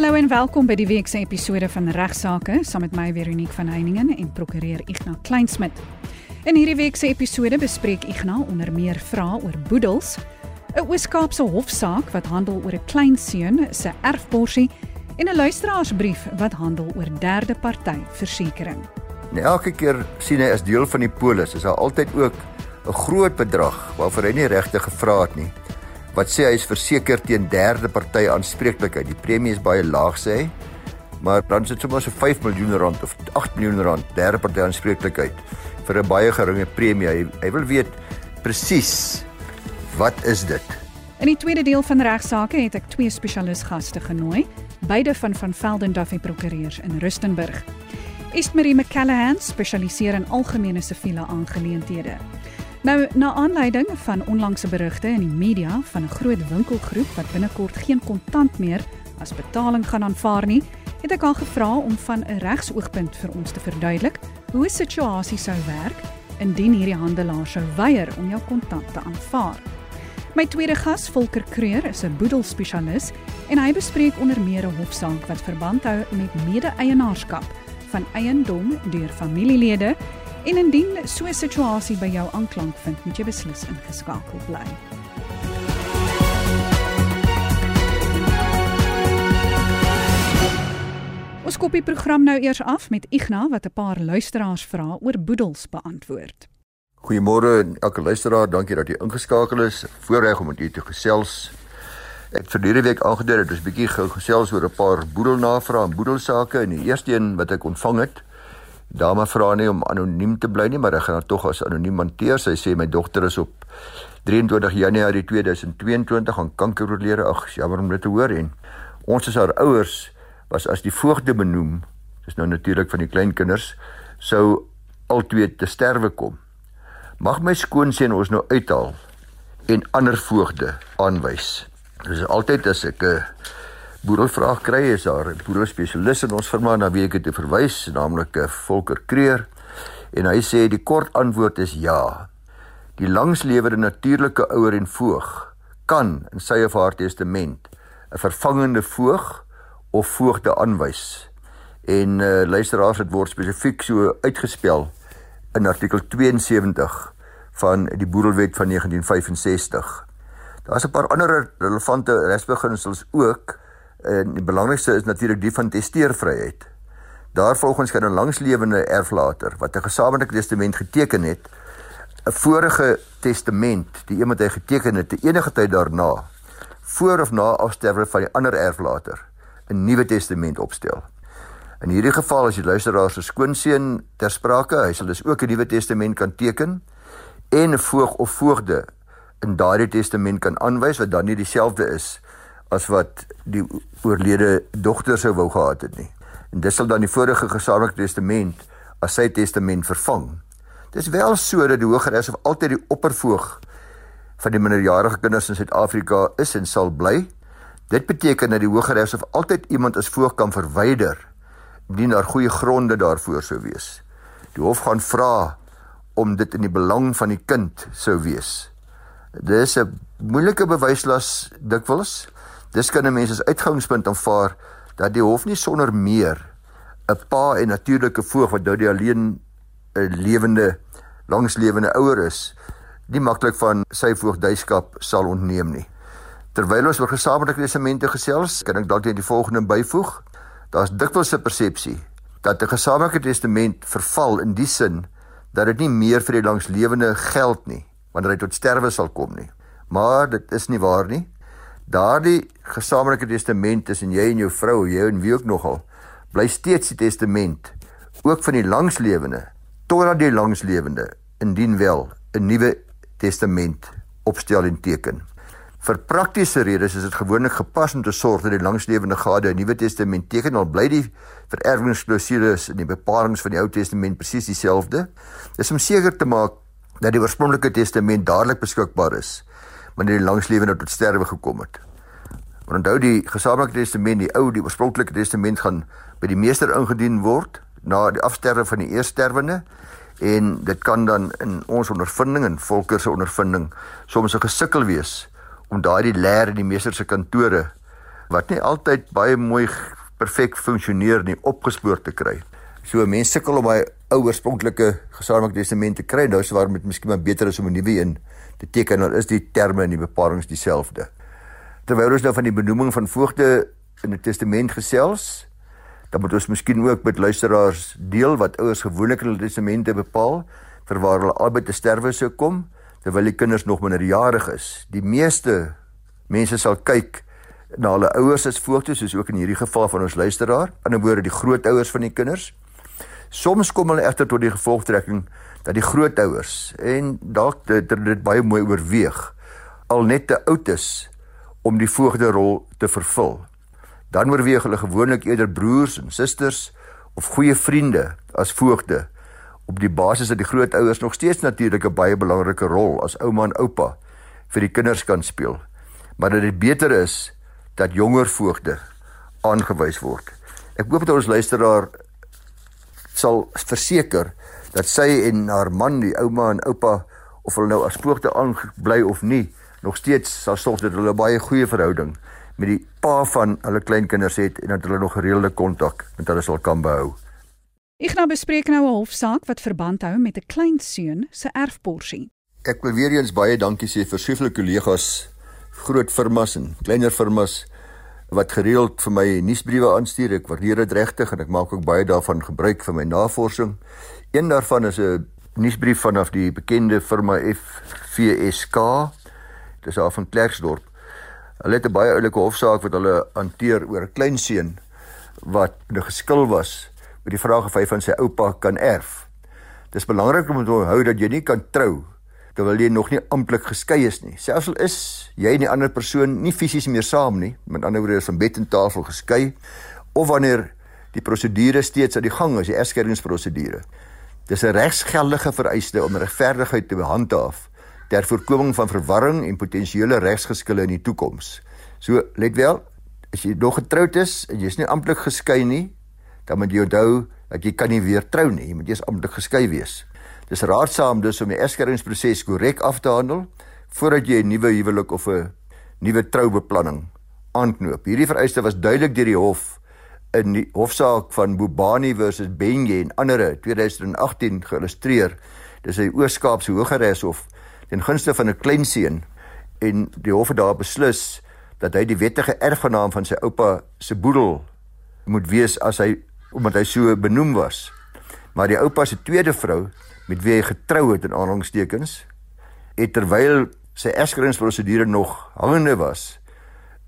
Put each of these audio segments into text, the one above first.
Hallo en welkom by die week se episode van Regsake saam met my Veronique van Heiningen en prokureur Ignas Kleinsmid. In hierdie week se episode bespreek Ignas onder meer vrae oor boedels, 'n Oos-Kaapse hofsaak wat handel oor 'n klein seun se erfborsie en 'n luisteraarsbrief wat handel oor derde party versekerings. Nou elke keer sien hy as deel van die polis is daar altyd ook 'n groot bedrag waarvoor hy nie regtig gevra het nie wat sê hy is verseker teen derde party aanspreeklikheid. Die premie is baie laag sê hy. Maar dan is dit sommer so 5 miljoen rand of 8 miljoen rand derde party aanspreeklikheid vir 'n baie geringe premie. Hy, hy wil weet presies wat is dit? In die tweede deel van regsaake het ek twee spesialisgaste genooi, beide van van Velden Duffy Prokureurs in Rustenburg. Estmarie McCallahan spesialiseer in algemene siviele aangeleenthede. Nou na aanleiding van onlangse berigte in die media van 'n groot winkelgroep wat binnekort geen kontant meer as betaling gaan aanvaar nie, het ek haar gevra om van 'n regsoogpunt vir ons te verduidelik hoe 'n situasie sou werk indien hierdie handelaar sou weier om jou kontant te aanvaar. My tweede gas, Volker Kreur, is 'n boedelspesialis en hy bespreek onder meer 'n hofsaak wat verband hou met mede-eienaarskap van eiendom deur familielede En indien so 'n situasie by jou aanklank vind, moet jy beslis ingeskakel bly. Ons skop die program nou eers af met Ignas wat 'n paar luisteraars vra oor boedels beantwoord. Goeiemôre aan elke luisteraar, dankie dat jy ingeskakel is. Voorreg om met u te gesels. Ek het verlede week aangedui dat ons bietjie gesels oor 'n paar boedelnavrae en boedelsake en die eerste een wat ek ontvang het Dame vra nie om anoniem te bly nie, maar ek gaan haar tog as anoniem hanteer. Sy sê my dogter is op 23 Januarie 2022 aan kanker oorlede. Ag, jammer om dit te hoor en ons as haar ouers was as die voogde benoem. Dis nou natuurlik van die kleinkinders sou al twee te sterwe kom. Mag my skoonseun ons nou uithaal en ander voogde aanwys. Dis altyd as ek 'n uh, boedelvraag kry is daar 'n boedelspesialis in ons firma na wie ek dit verwys, naamlik 'n Volker Kreer. En hy sê die kort antwoord is ja. Die langslewende natuurlike ouer en voog kan in sy of haar testament 'n vervangende voog of voogde aanwys. En uh, luisteraars het word spesifiek so uitgespel in artikel 72 van die Boedelwet van 1965. Daar's 'n paar ander relevante regsbeginsels ook En die belangrikste is natuurlik die van testeervryheid. Daarvolgens kan 'n langslewende erflater wat 'n gesamentlike testament geteken het, 'n vorige testament, die iemand hy geteken het, te enige tyd daarna, voor of na afsterwe van die ander erflater, 'n nuwe testament opstel. In hierdie geval as die luisteraar se skoonseun ter sprake, hy sal dus ook 'n nuwe testament kan teken en 'n voog of voogde in daardie testament kan aanwys wat dan nie dieselfde is as wat die oorlede dogter sou wou gehad het nie. En dis sal dan die vorige gesamentlike testament as sy testament vervang. Dis wel so dat die Hooggeregs of altyd die oppervoog van die minderjarige kinders in Suid-Afrika is en sal bly. Dit beteken dat die Hooggeregs of altyd iemand as voog kan verwyder indien daar goeie gronde daarvoor sou wees. Die hof gaan vra om dit in die belang van die kind sou wees. Dis 'n moeilike bewyslas dikwels. Dis kan 'n mens as uitgangspunt aanvaar dat die hof nie sonder meer 'n pa en natuurlike voog wat nou die alleen 'n lewende langslewende ouer is, nie maklik van sy voogdyskap sal ontneem nie. Terwyl ons oor gesamentlike testamente gesels, kan ek dalk net die volgende byvoeg. Daar's dikwels 'n persepsie dat 'n gesamentlike testament verval in die sin dat dit nie meer vir die langslewende geld nie wanneer hy tot sterwe sal kom nie. Maar dit is nie waar nie. Daardie gesamentlike testament tussen jy en jou vrou, jy en wie ook nogal, bly steeds die testament ook van die langslewende totdat die langslewende indien wel 'n nuwe testament opstel en teken. Vir praktiese redes is dit gewoonlik gepas om te sorg dat die langslewende gade 'n nuwe testament teken al bly die vererwingsklausules en die bepalinge van die Ou Testament presies dieselfde. Dis om seker te maak dat die oorspronklike testament dadelik beskikbaar is wanneer die langslewende tot sterwe gekom het. Maar onthou die gesamentlike testament, die ou, die oorspronklike testament gaan by die meester ingedien word na die afsterwe van die eersterwende en dit kan dan in ons ondervinding en volker se ondervinding soms 'n gesukkel wees om daardie leer in die meester se kantore wat nie altyd baie mooi perfek funksioneer nie opgespoor te kry. So mense sukkel om by ou oorspronklike gesamentlike testament te kry, nou is waar met miskien maar beter is om 'n nuwe een te teken, dan is die terme en die bepalinge dieselfde. Terwyl ons nou van die benoeming van voogde in 'n testament gesels, dan moet ons miskien ook met luisteraars deel wat ouers gewoonlik hulle testamente bepaal terwyl hulle albei te sterwe sou kom terwyl die kinders nog minderjarig is. Die meeste mense sal kyk na hulle ouers as voogte soos ook in hierdie geval van ons luisteraar, aan die woorde die grootouers van die kinders. Soms kom hulle egter tot die gevolgtrekking dat die grootouers en dalk dit, dit baie mooi oorweeg al net te oud is om die voogde rol te vervul. Dan oorweeg hulle gewoonlik eerder broers en susters of goeie vriende as voogde op die basis dat die grootouers nog steeds natuurlik 'n baie belangrike rol as ouma en oupa vir die kinders kan speel. Maar dit beter is dat jonger voogde aangewys word. Ek hoop dat ons luisteraar sal verseker dat sy en haar man, die ouma en oupa of hulle nou as voogte aangebly of nie, nog steeds sal sorg dat hulle baie goeie verhouding met die pa van hulle kleinkinders het en dat hulle nog gereelde kontak met hulle sal kan behou. Ek nou bespreek nou 'n hofsaak wat verband hou met 'n kleinseun se erfporsie. Ek wil weer eens baie dankie sê vir soveel kollegas, groot firmas en kleiner firmas wat gereeld vir my nuusbriewe aanstuur. Ek waardeer dit regtig en ek maak ook baie daarvan gebruik vir my navorsing. Een daarvan is 'n nuusbrief vanaf die bekende firma FVSK. Dit is af van Klerksdorp. Hulle het 'n baie oulike hofsaak wat hulle hanteer oor 'n klein seun wat nou geskil was oor die vraag of hy van sy oupa kan erf. Dis belangrik om te onthou dat jy nie kan trou terwyl jy nog nie amptelik geskei is nie. Selfs al is jy en die ander persoon nie fisies meer saam nie, met ander woorde is van bed en tafel geskei of wanneer die prosedure steeds aan die gang is, die egskeidingsprosedure. Dis 'n regsgeldige vereiste om regverdigheid te behandhaaf ter voorkoming van verwarring en potensiële regsgeskille in die toekoms. So let wel, as jy nog getroud is en jy's nie amptelik geskei nie, dan moet jy onthou dat jy kan nie weer trou nie, jy moet eers amptelik geskei wees. Dis raadsaam dus om die egskeringsproses korrek af te handel voordat jy 'n nuwe huwelik of 'n nuwe troubeplanning aanknoop. Hierdie vereiste was duidelik deur die hof in die hofsaak van Bobani versus Benje en ander 2018 geillustreer. Dis 'n Oos-Kaapse Hooggeregshof ten gunste van 'n kleinseun en die hof het daar beslis dat hy die wettige erfgenaam van sy oupa se boedel moet wees as hy omdat hy so benoem was. Maar die oupa se tweede vrou met wie hy getrou het in aanhalingstekens het terwyl sy egskeringsprosedure nog hangende was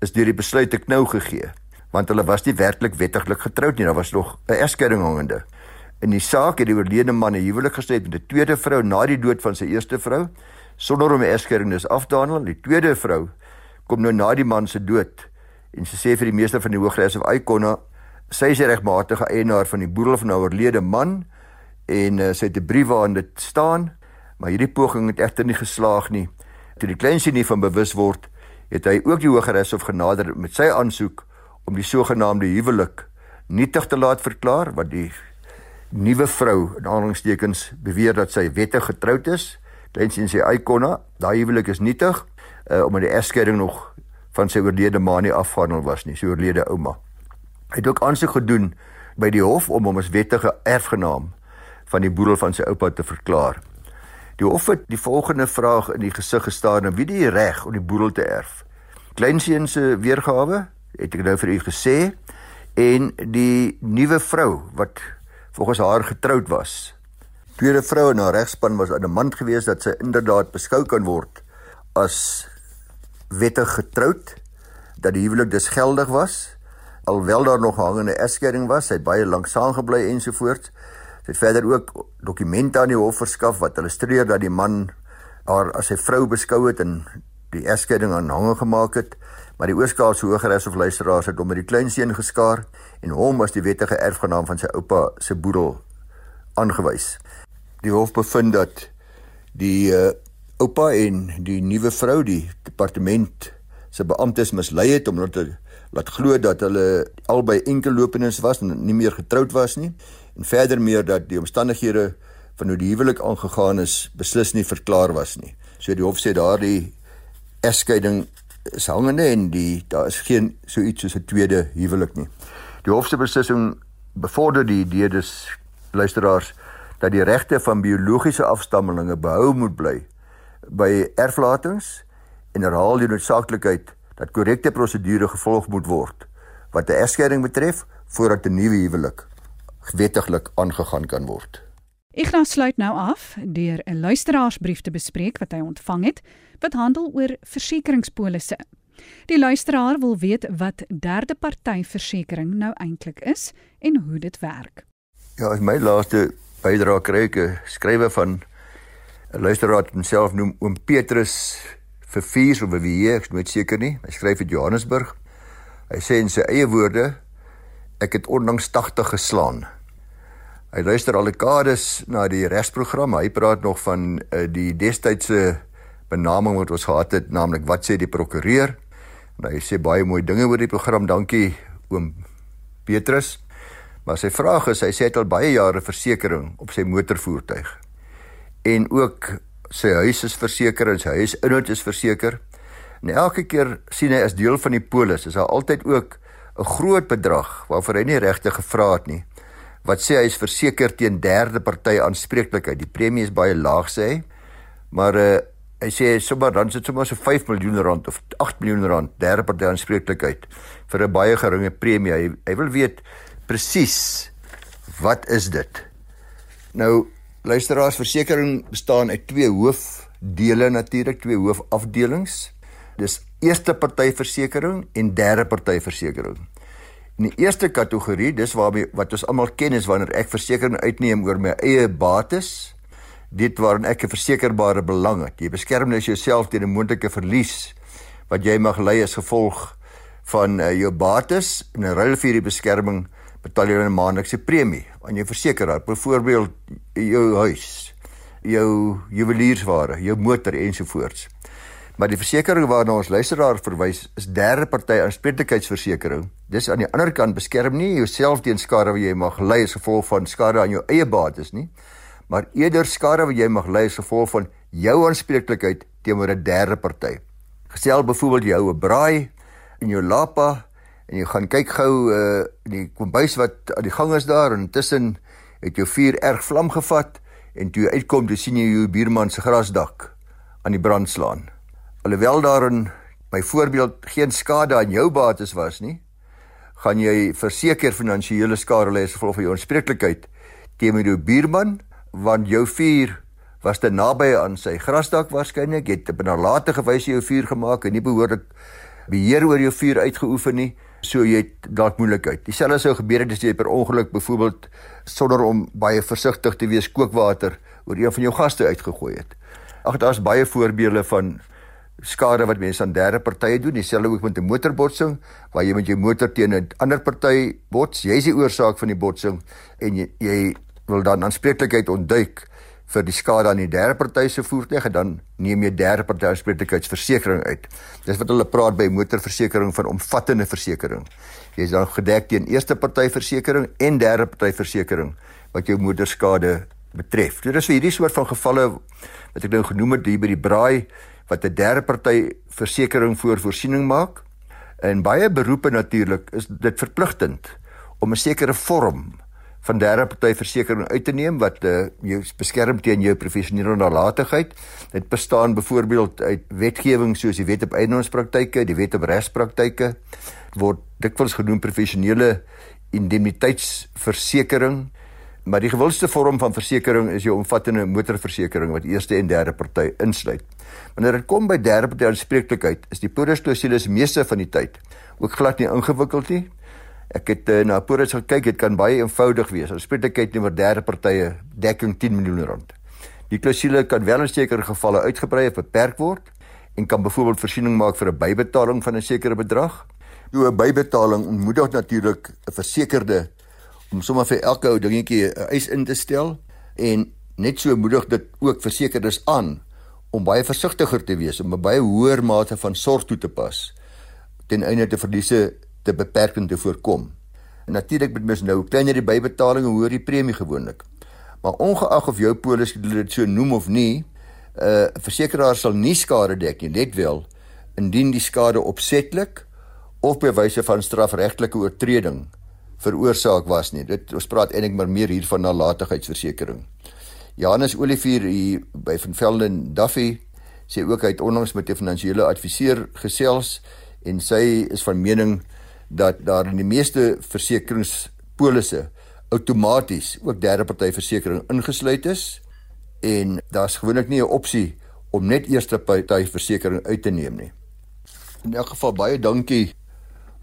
is deur die besluit te knou gegee want hulle was nie werklik wettiglik getroud nie daar was nog 'n egskeiding hangende. In die saak het die oorlede man 'n huwelik gesluit met 'n tweede vrou na die dood van sy eerste vrou sonder om 'n egskeiding dus af te handel. Die tweede vrou kom nou na die man se dood en sy sê vir die meester van die Hooggeregs of Icona sy is die regmatige eienaar van die boedel van 'n oorlede man en uh, sy het 'n brief waarin dit staan, maar hierdie poging het egter nie geslaag nie. Toe die kleinseun nie van bewus word, het hy ook die Hooggeregshof genader met sy aansoek om die sogenaamde huwelik nietig te laat verklaar wat die nuwe vrou in aanhalingstekens beweer dat sy wettig getroud is. Kleinseun sê Icona, daai huwelik is nietig uh, omdat die egskeiding nog van sy oorlede ma nie afhandel was nie, sy oorlede ouma. Hy het ook aansoek gedoen by die hof om hom as wettige erfgenaam van die boedel van sy oupa te verklaar. Die hof het die volgende vraag in die gesig gestaar: "Wie het die reg om die boedel te erf?" Kleinseun se weergawe het ek nou vir u gesê en die nuwe vrou wat volgens haar getroud was. Tweede vrou in haar regspan was 'n man gewees dat sy inderdaad beskou kan word as wettig getroud dat die huwelik dus geldig was alhoewel daar nog hangende egskeiding was, het baie lank saamgebly ensovoorts. Sy het verder ook dokumente aan die hof verskaf wat illustreer dat die man haar as sy vrou beskou het en die egskeiding aanhange gemaak het, maar die Oos-Kaapse Hooggeregs of luisteraars het hom met die kleinseun geskaar en hom as die wettige erfgenaam van sy oupa se boedel aangewys. Die hof bevind dat die uh, oupa en die nuwe vrou die departement se beamptes mislei het om hulle laat glo dat hulle albei enkellopendes was en nie meer getroud was nie en verder meer dat die omstandighede van hoe die huwelik aangegaan is beslis nie verklaar was nie. So die hof sê daardie egskeiding is hangende en die daar is geen so iets soos 'n tweede huwelik nie. Die hof se beslissing bevorder die idee dus luisteraars dat die regte van biologiese afstammelinge behou moet bly by erflatings en herhaal die noodsaaklikheid dat korrekte prosedure gevolg moet word wat 'n egskeiding betref voordat 'n nuwe huwelik wettiglik aangegaan kan word. Ignas sluit nou af deur 'n luisteraarsbrief te bespreek wat hy ontvang het wat handel oor versekeringspolisse. Die luisteraar wil weet wat derde party versekering nou eintlik is en hoe dit werk. Ja, as my laaste bydrae kry ek 'n skrywe van 'n luisteraar wat homself noem oom Petrus vir vier of wie ek weet seker nie. Hy skryf uit Johannesburg. Hy sê in sy eie woorde ek het onlangs 80 geslaan. Hy luister al dekades na die regsprogram. Hy praat nog van uh, die destydse benaming wat ons gehad het, naamlik wat sê die prokureur? En hy sê baie mooi dinge oor die program. Dankie oom Petrus. Maar sy vraag is, hy sê hy het al baie jare versekerings op sy motorvoertuig. En ook sy huis is verseker en sy huisinhoud is verseker. En elke keer sien hy as deel van die polis, is daar altyd ook 'n groot bedrag waarvoor hy nie regtig gevra het nie. Wat sê hy is verseker teen derde party aanspreeklikheid. Die premie is baie laag sê hy. Maar uh, hy sê sommer dan sit sommer so 5 miljoen rand of 8 miljoen rand derde party aanspreeklikheid vir 'n baie geringe premie. Hy, hy wil weet presies wat is dit? Nou luisteraars versekerings bestaan uit twee hoofdele natuurlik, twee hoofafdelings. Dis eerste party versekerings en derde party versekerings. In die eerste kategorie, dis waarmee wat ons almal ken is wanneer ek versekerings uitneem oor my eie bates, dit waarin ek 'n versekerbare belang het. Jy beskerm net jouself teen 'n moontlike verlies wat jy mag ly as gevolg van uh, jou bates en 'n ruil vir die beskerming betaal jy 'n maandelikse premie aan jou versekeraar, byvoorbeeld jou huis, jou juweliersware, jou motor ensovoorts. Maar die versekering waarna ons luisteraar verwys is derde party aanspreeklikheidsversekering. Dis aan die ander kant beskerm nie jouself teen skade wat jy mag ly as gevolg van skade aan jou eie bates nie, maar eerder skade wat jy mag ly as gevolg van jou aanspreeklikheid teenoor 'n derde party. Gestel byvoorbeeld jy hou 'n braai in jou lapa en jy gaan kyk gou uh in die kombuis wat aan die gang is daar en intussen het jou vuur erg vlam gevat en toe jy uitkom toe sien jy jou buurman se grasdak aan die brand slaan. Alhoewel daar in my voorbeeld geen skade aan jou bates was nie, gaan jy verseker finansiële skade lê as gevolg van jou aanspreeklikheid teenoor jou buurman want jou vuur was te naby aan sy grasdak waarskynlik het op 'n nalatige wyse jou vuur gemaak en nie behoorlik beheer oor jou vuur uitgeoefen nie so jy het dalk moeilikheid. Dieselfde sou gebeur het as jy per ongeluk byvoorbeeld sonder om baie versigtig te wees kookwater oor een van jou gaste uitgegooi het. Ag daar's baie voorbeelde van skade wat mense aan derde partye doen, dieselfde ook met 'n motorbotsing waar jy met jou motor teen 'n ander party bots, jy is die oorsaak van die botsing en jy, jy wil dan aanspreeklikheid ontduik vir die skade aan die derde party se voertuig en dan neem jy derde party aanspreeklikheidsversekering uit. Dis wat hulle praat by motorversekering van omvattende versekering. Jy is dan gedek teen eerste party versekering en derde party versekering wat jou motorskade betref. Dit is vir hierdie soort van gevalle wat ek nou genoem het hier by die braai wat 'n derde party versekering voor voorsiening maak. In baie beroepe natuurlik is dit verpligtend om 'n sekere vorm van derde party versekerings uit te neem wat uh, jou beskerm teen jou professionele nalatigheid. Dit bestaan byvoorbeeld uit wetgewing soos die Wet op Eiendomspraktyke, die Wet op Regspraktyke word dikwels genoem professionele indemniteitsversekering. Maar die gewildste vorm van versekering is jou omvattende motorversekering wat eerste en derde party insluit. Wanneer dit kom by derde party aanspreeklikheid, is die polisklausules meeste van die tyd ook glad nie ingewikkeld nie. Ek het uh, na Poorits gekyk, dit kan baie eenvoudig wees. Ons spreek net oor derde partye dekking 10 miljoen rand. Die klousule kan wel in sekere gevalle uitgebrei of beperk word en kan byvoorbeeld voorsiening maak vir 'n bybetaling van 'n sekere bedrag. Nou 'n bybetaling ontmoedig natuurlik 'n versekerde om sommer vir elke ou dingetjie 'n eis in te stel en net so moedig dit ook versekerdes aan om baie versigtiger te wees om 'n baie hoër mate van sorg toe te pas ten einde te verliese te beperk en te voorkom. Natuurlik met mens nou kleiner die bybetaling en hoër die premie gewoonlik. Maar ongeag of jou polis dit so noem of nie, 'n uh, versekeraar sal nie skade dek nie, net wel indien die skade opsetlik of by wyse van strafregtelike oortreding veroorsaak was nie. Dit ons praat eintlik maar meer hier van nalatigheidsversekering. Janus Olivier hier by Van Velden Duffy sê ook hy het onlangs met 'n finansiële adviseur gesels en sy is van mening dat daar in die meeste versekeringspolisse outomaties ook derde party versekerings ingesluit is en daar's gewoonlik nie 'n opsie om net eerste party versekerings uit te neem nie. In elk geval baie dankie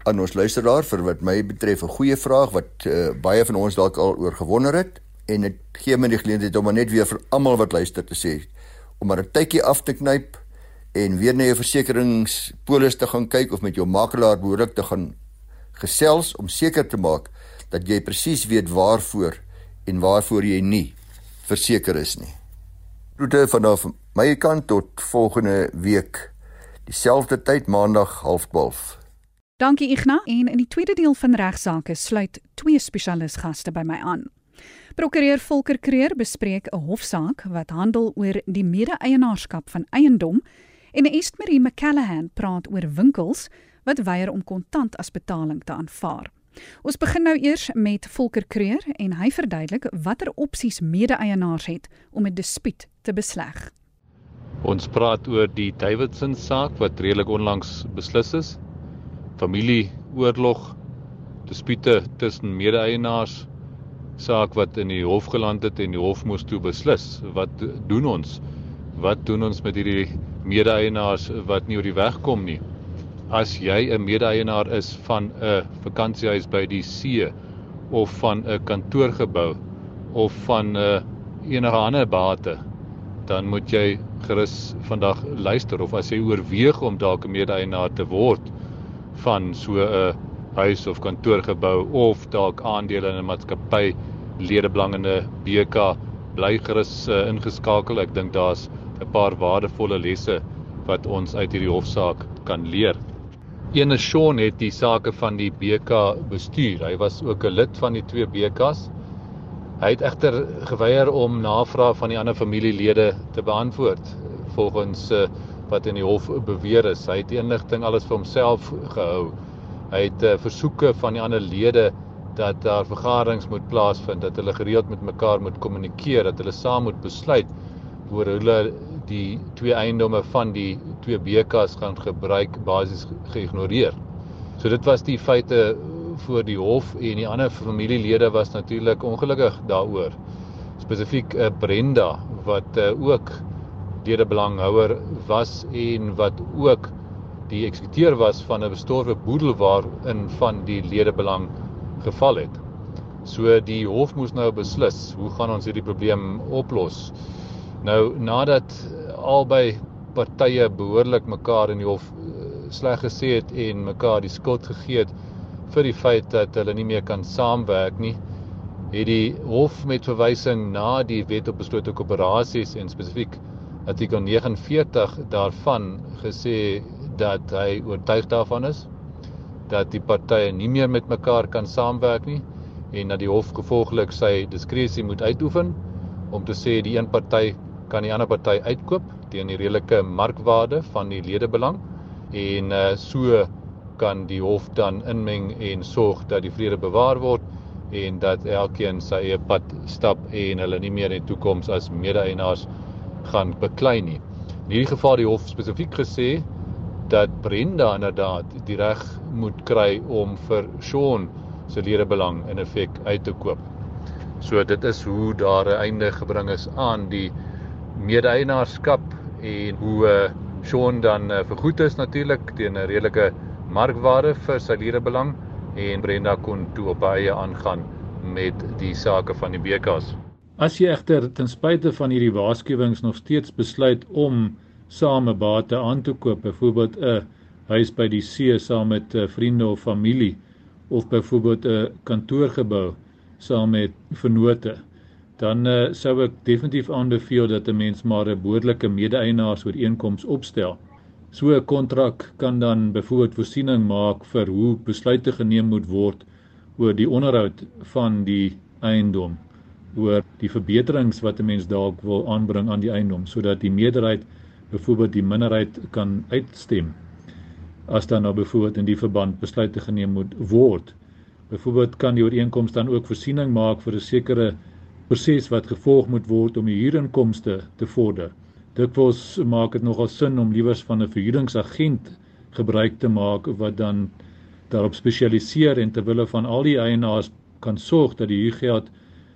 aan ons luisteraar vir wat my betref 'n goeie vraag wat uh, baie van ons dalk al oor gewonder het en dit gee my die geleentheid om net weer vir almal wat luister te sê om maar 'n tydjie af te knyp en weer na jou versekeringspolis te gaan kyk of met jou makelaar behoorlik te gaan gesels om seker te maak dat jy presies weet waarvoor en waarvoor jy nie verseker is nie. Groete vanaf my kant tot volgende week dieselfde tyd maandag 12:30. Dankie Ignas en in die tweede deel van regsaake sluit twee spesialisgaste by my aan. Prokureur Volker Kreer bespreek 'n hofsaak wat handel oor die mede-eienaarskap van eiendom en Estmarie McCallahan praat oor winkels wat weier om kontant as betaling te aanvaar. Ons begin nou eers met Volker Kreer en hy verduidelik watter opsies mede-eienaars het om 'n dispuut te besleg. Ons praat oor die Davidson saak wat redelik onlangs beslis is. Familieoorlog, dispute tussen mede-eienaars saak wat in die hof geland het en die hof moes toe beslis. Wat doen ons? Wat doen ons met hierdie mede-eienaars wat nie oor die weg kom nie? As jy 'n mede-eienaar is van 'n vakansiehuis by die see of van 'n kantoorgebou of van 'n enige ander bate, dan moet jy gerus vandag luister of as jy oorweeg om dalk 'n mede-eienaar te word van so 'n huis of kantoorgebou of dalk aandele in 'n maatskappy ledebelangende BK bly gerus uh, ingeskakel. Ek dink daar's 'n paar waardevolle lesse wat ons uit hierdie hofsaak kan leer. Ene Shaun het die sake van die BK bestuur. Hy was ook 'n lid van die twee BKs. Hy het egter geweier om navrae van die ander familielede te beantwoord volgens uh, wat in die hof beweer is. Hy het inligting alles vir homself gehou. Hy het uh, versoeke van die ander lede dat daar vergaderings moet plaasvind, dat hulle gereeld met mekaar moet kommunikeer, dat hulle saam moet besluit oor hoe hulle die twee eiendomme van die twee BKs gaan gebruik basies geïgnoreer. So dit was die feite voor die hof en die ander familielede was natuurlik ongelukkig daaroor. Spesifiek uh, Brenda wat uh, ook derde belanghouer was en wat ook die eksekuteur was van 'n bestorwe boedel waarin van die ledebelang geval het. So die hof moes nou beslis, hoe gaan ons hierdie probleem oplos? Nou nadat albei partye behoorlik mekaar in die hof eh, sleg gesê het en mekaar die skuld gegee het vir die feit dat hulle nie meer kan saamwerk nie, het die hof met verwysing na die wet op beslote koöperasies en spesifiek artikel 49 daarvan gesê dat hy oortuig daarvan is dat die partye nie meer met mekaar kan saamwerk nie en dat die hof gevolglik sy diskresie moet uitoefen om te sê die een party kan die ander party uitkoop teen die redelike markwaarde van die ledebelang en uh, so kan die hof dan inmeng en sorg dat die vrede bewaar word en dat elkeen sy eie pad stap en hulle nie meer in die toekoms as mede-eienaars gaan beklei nie. In hierdie geval die hof spesifiek gesê dat Brenda inderdaad die reg moet kry om vir Sean se ledebelang in effek uit te koop. So dit is hoe daar 'n einde gebring is aan die mede-eienaarskap en hoe uh, Sean dan uh, vergoed is natuurlik teen 'n redelike markwaarde vir sy ledebelang en Brenda kon toe op eie aangaan met die sake van die BKs. As jy egter ten spyte van hierdie waarskuwings nog steeds besluit om same bate aan te koop, byvoorbeeld 'n huis by die see saam met uh, vriende of familie of byvoorbeeld 'n kantoorgebou saam met vennote, dan uh, sou ek definitief aanbeveel dat 'n mens maar 'n behoorlike mede-eienaarsooreenkoms opstel. So 'n kontrak kan dan byvoorbeeld voorsiening maak vir hoe besluite geneem moet word oor die onderhoud van die eiendom, oor die verbeterings wat 'n mens dalk wil aanbring aan die eiendom sodat die meerderheid byvoorbeeld die minderheid kan uitstem. as dan nou byvoorbeeld in die verband besluite geneem moet word. Byvoorbeeld kan die ooreenkoms dan ook voorsiening maak vir 'n sekere proses wat gevolg moet word om die huurinkomste te vorder. Dikwels maak dit nogal sin om liewers van 'n verhuuringsagent gebruik te maak wat dan daarop spesialiseer en terwyl hulle van al die eienaars kan sorg dat die huurgeld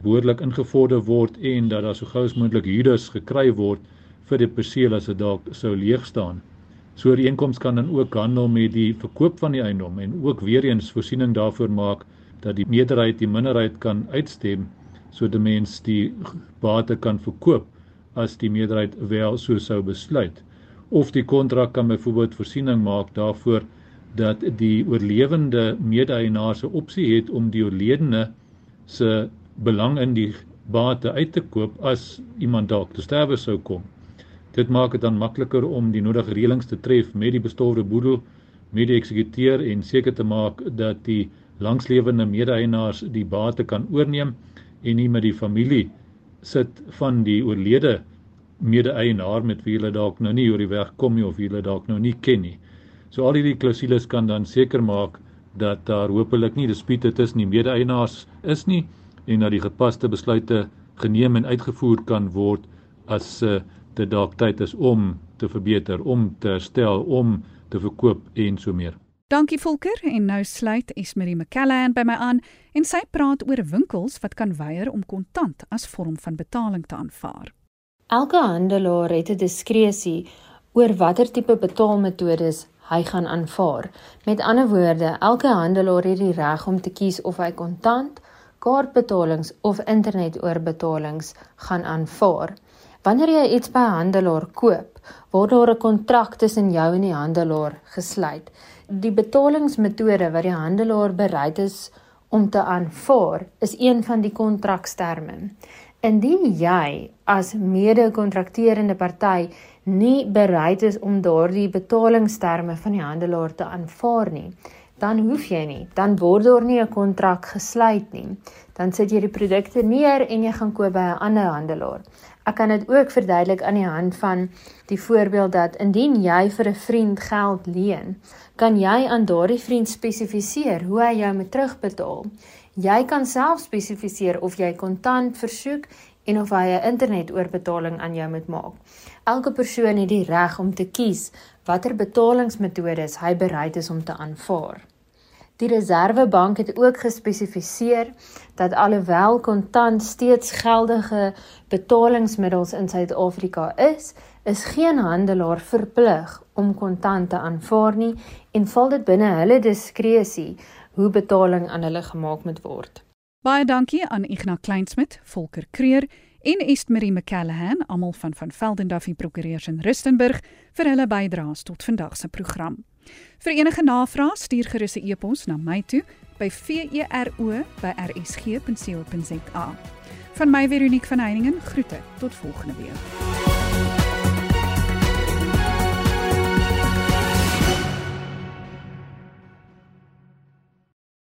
behoorlik ingevorder word en dat daar so gou as moontlik huurders gekry word vir die perseel as dit dalk sou leeg staan. So die inkomste kan dan ook handel met die verkoop van die eiendom en ook weer eens voorsiening daarvoor maak dat die meerderheid die minderheid kan uitstem sodat mens die bate kan verkoop as die meerderheid wel so sou besluit. Of die kontrak kan byvoorbeeld voorsiening maak daarvoor dat die oorlewende mede-eienaar se opsie het om die oorledene se belang in die bate uit te koop as iemand dalk te sterwe sou kom. Dit maak dit dan makliker om die nodige reëlings te tref met die bestowerde boedel, met die eksekuteur en seker te maak dat die langslewende mede-eienaars die bate kan oorneem en nie met die familie sit van die oorlede mede-eienaar met wie hulle dalk nou nie oor die weg kom nie of wie hulle dalk nou nie ken nie. So al hierdie klousules kan dan seker maak dat daar hopelik nie dispute tussen die mede-eienaars is nie en dat die gepaste besluite geneem en uitgevoer kan word as uh, dit dalk tyd is om te verbeter, om te herstel, om te verkoop en so meer. Dankie Volker en nou sluit Esmerie McCallan by my aan en sy praat oor winkels wat kan weier om kontant as vorm van betaling te aanvaar. Elke handelaar het 'n diskresie oor watter tipe betaalmetodes hy gaan aanvaar. Met ander woorde, elke handelaar het die reg om te kies of hy kontant kaartbetalings of internetoorbetalings gaan aanvaar. Wanneer jy iets by 'n handelaar koop, word daar 'n kontrak tussen jou en die handelaar gesluit. Die betalingsmetode wat die handelaar bereid is om te aanvaar, is een van die kontraksterme. Indien jy as mede-kontrakterende party nie bereid is om daardie betalingsterme van die handelaar te aanvaar nie, dan hoef jy nie, dan word daar nie 'n kontrak gesluit nie. Dan sit jy die produkte neer en jy gaan koop by 'n ander handelaar. Ek kan dit ook verduidelik aan die hand van die voorbeeld dat indien jy vir 'n vriend geld leen, kan jy aan daardie vriend spesifiseer hoe hy jou moet terugbetaal. Jy kan self spesifiseer of jy kontant versoek en of hy 'n internetoorбetaling aan jou moet maak. Elke persoon het die reg om te kies watter betalingsmetodes hy bereid is om te aanvaar. Die Reserwebank het ook gespesifiseer dat alhoewel kontant steeds geldige betalingsmiddels in Suid-Afrika is, is geen handelaar verplig om kontant te aanvaar nie en val dit binne hulle diskresie hoe betaling aan hulle gemaak moet word. Baie dankie aan Ignas Kleinsmid, Volker Creer en Estmarie McCallahan, almal van van Velden Duffy Prokureurs in Rustenburg vir hulle bydraes tot vandag se program. Vir enige navrae stuur gerus 'n e-pos na my toe by vero@rsg.co.za. Van my Veronique van Heiningen groete tot volgende week.